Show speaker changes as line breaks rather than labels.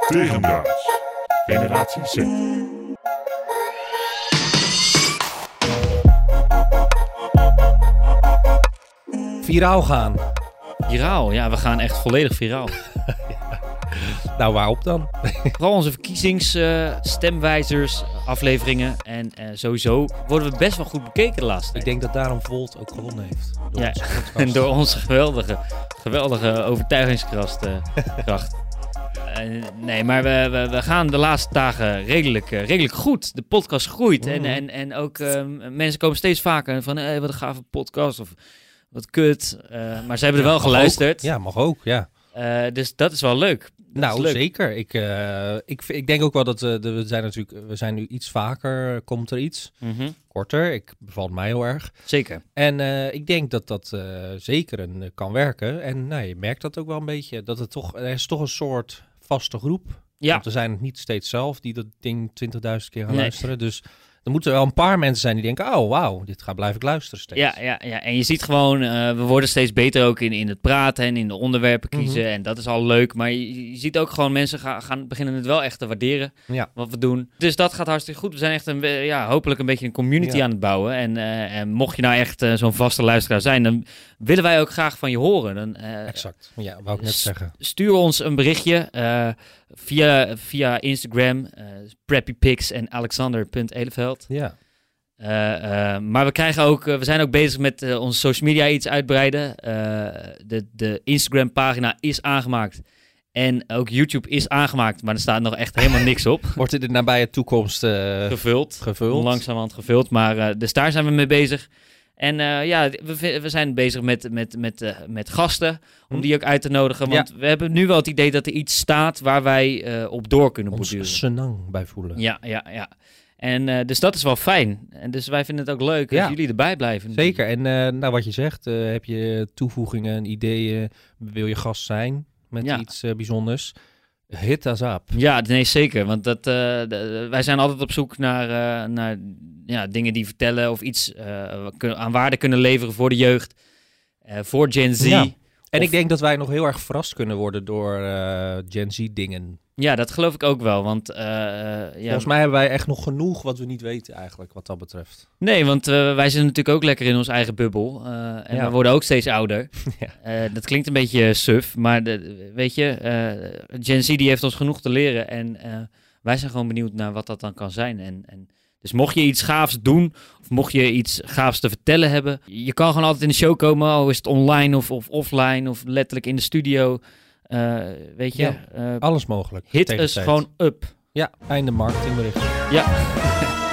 Tegendraads. Generatie Z.
Viraal gaan.
Viraal, ja, we gaan echt volledig viraal.
Nou, waarop dan?
Vooral onze verkiezingsstemwijzers, afleveringen en eh, sowieso worden we best wel goed bekeken de laatste
Ik denk dat daarom Volt ook gewonnen heeft. Door
Ja. En door onze geweldige, geweldige overtuigingskracht. eh, kracht. Eh, nee, maar we, we, we gaan de laatste dagen redelijk, eh, redelijk goed. De podcast groeit. En,
Mhm.
en, en ook eh, mensen komen steeds vaker van... Wat een gave podcast. Of wat kut. Eh, maar ze hebben er wel
ook.
geluisterd.
Ja, mag ook, ja.
Dus dat is wel leuk. Dat
nou, zeker. Ik, ik, ik denk ook wel dat de- we zijn natuurlijk, we zijn nu iets vaker, komt er iets
Mhm.
korter. Ik bevalt mij heel erg.
Zeker.
En ik denk dat dat zeker een, kan werken. En nou, je merkt dat ook wel een beetje. Dat het toch, er is toch een soort vaste groep.
Ja,
Want we zijn het niet steeds zelf die dat ding 20.000 keer gaan
Nee.
luisteren. Dus er moeten wel een paar mensen zijn die denken, oh wauw, dit gaat blijf ik luisteren steeds.
Ja, ja, ja, en je ziet gewoon, eh, we worden steeds beter ook in, in het praten en in de onderwerpen kiezen.
Mhm.
En dat is al leuk. Maar je, je ziet ook gewoon mensen gaan, gaan beginnen het wel echt te waarderen
Ja.
wat we doen. Dus dat gaat hartstikke goed. We zijn echt een, ja, hopelijk een beetje een community
Ja.
aan het bouwen. En, eh, en mocht je nou echt eh, zo'n vaste luisteraar zijn, dan willen wij ook graag van je horen. Dan,
Exact. Ja, wou ik net zeggen.
stuur ons een berichtje via, via Instagram, preppypics en alexander.eleveld.
Ja.
Eh, eh, maar we krijgen ook, eh, we zijn ook bezig met onze social media iets uitbreiden. De de Instagram pagina is aangemaakt. En ook YouTube is aangemaakt, maar er staat nog echt helemaal niks op.
Wordt in de nabije toekomst
Gevuld.
gevuld?
Langzamerhand gevuld. Maar dus daar zijn we mee bezig. En ja, we, zijn bezig met, met, met, met gasten, om
Hm.
die ook uit te nodigen. Want we hebben nu wel het idee dat er iets staat waar wij op door kunnen
Ons
borduren.
senang bij voelen.
Ja, ja, ja. En eh, dus dat is wel fijn. En dus wij vinden het ook leuk
Ja.
als jullie erbij blijven.
Zeker. En eh, nou, wat je zegt, eh, heb je toevoegingen, ideeën, wil je gast zijn met
Ja.
iets bijzonders? Hit us up.
Ja, nee, zeker. Want dat, wij zijn altijd op zoek naar, naar ja, dingen die vertellen of iets aan waarde kunnen leveren voor de jeugd. voor Gen Z.
Ja.
Ja.
En
Of-
ik denk dat wij nog heel erg verrast kunnen worden door eh, Gen Z dingen.
dat geloof ik ook wel. Want eh, eh, ja,
Volgens mij hebben wij echt nog genoeg wat we niet weten eigenlijk, wat dat betreft.
Nee, want wij zitten natuurlijk ook lekker in ons eigen bubbel. eh, en
Ja.
we worden ook steeds ouder.
Ja.
Eh, dat klinkt een beetje suf, maar de, weet je, eh, Gen Z die heeft ons genoeg te leren. En eh, wij zijn gewoon benieuwd naar wat dat dan kan zijn. En, en, dus mocht je iets gaafs doen, of mocht je iets gaafs te vertellen hebben, je kan gewoon altijd in de show komen, al is het online of, of offline of letterlijk in de studio. Eh, weet je,
Ja.
eh,
Alles mogelijk.
hit us gewoon up.
Ja, einde marketingbericht.
Ja.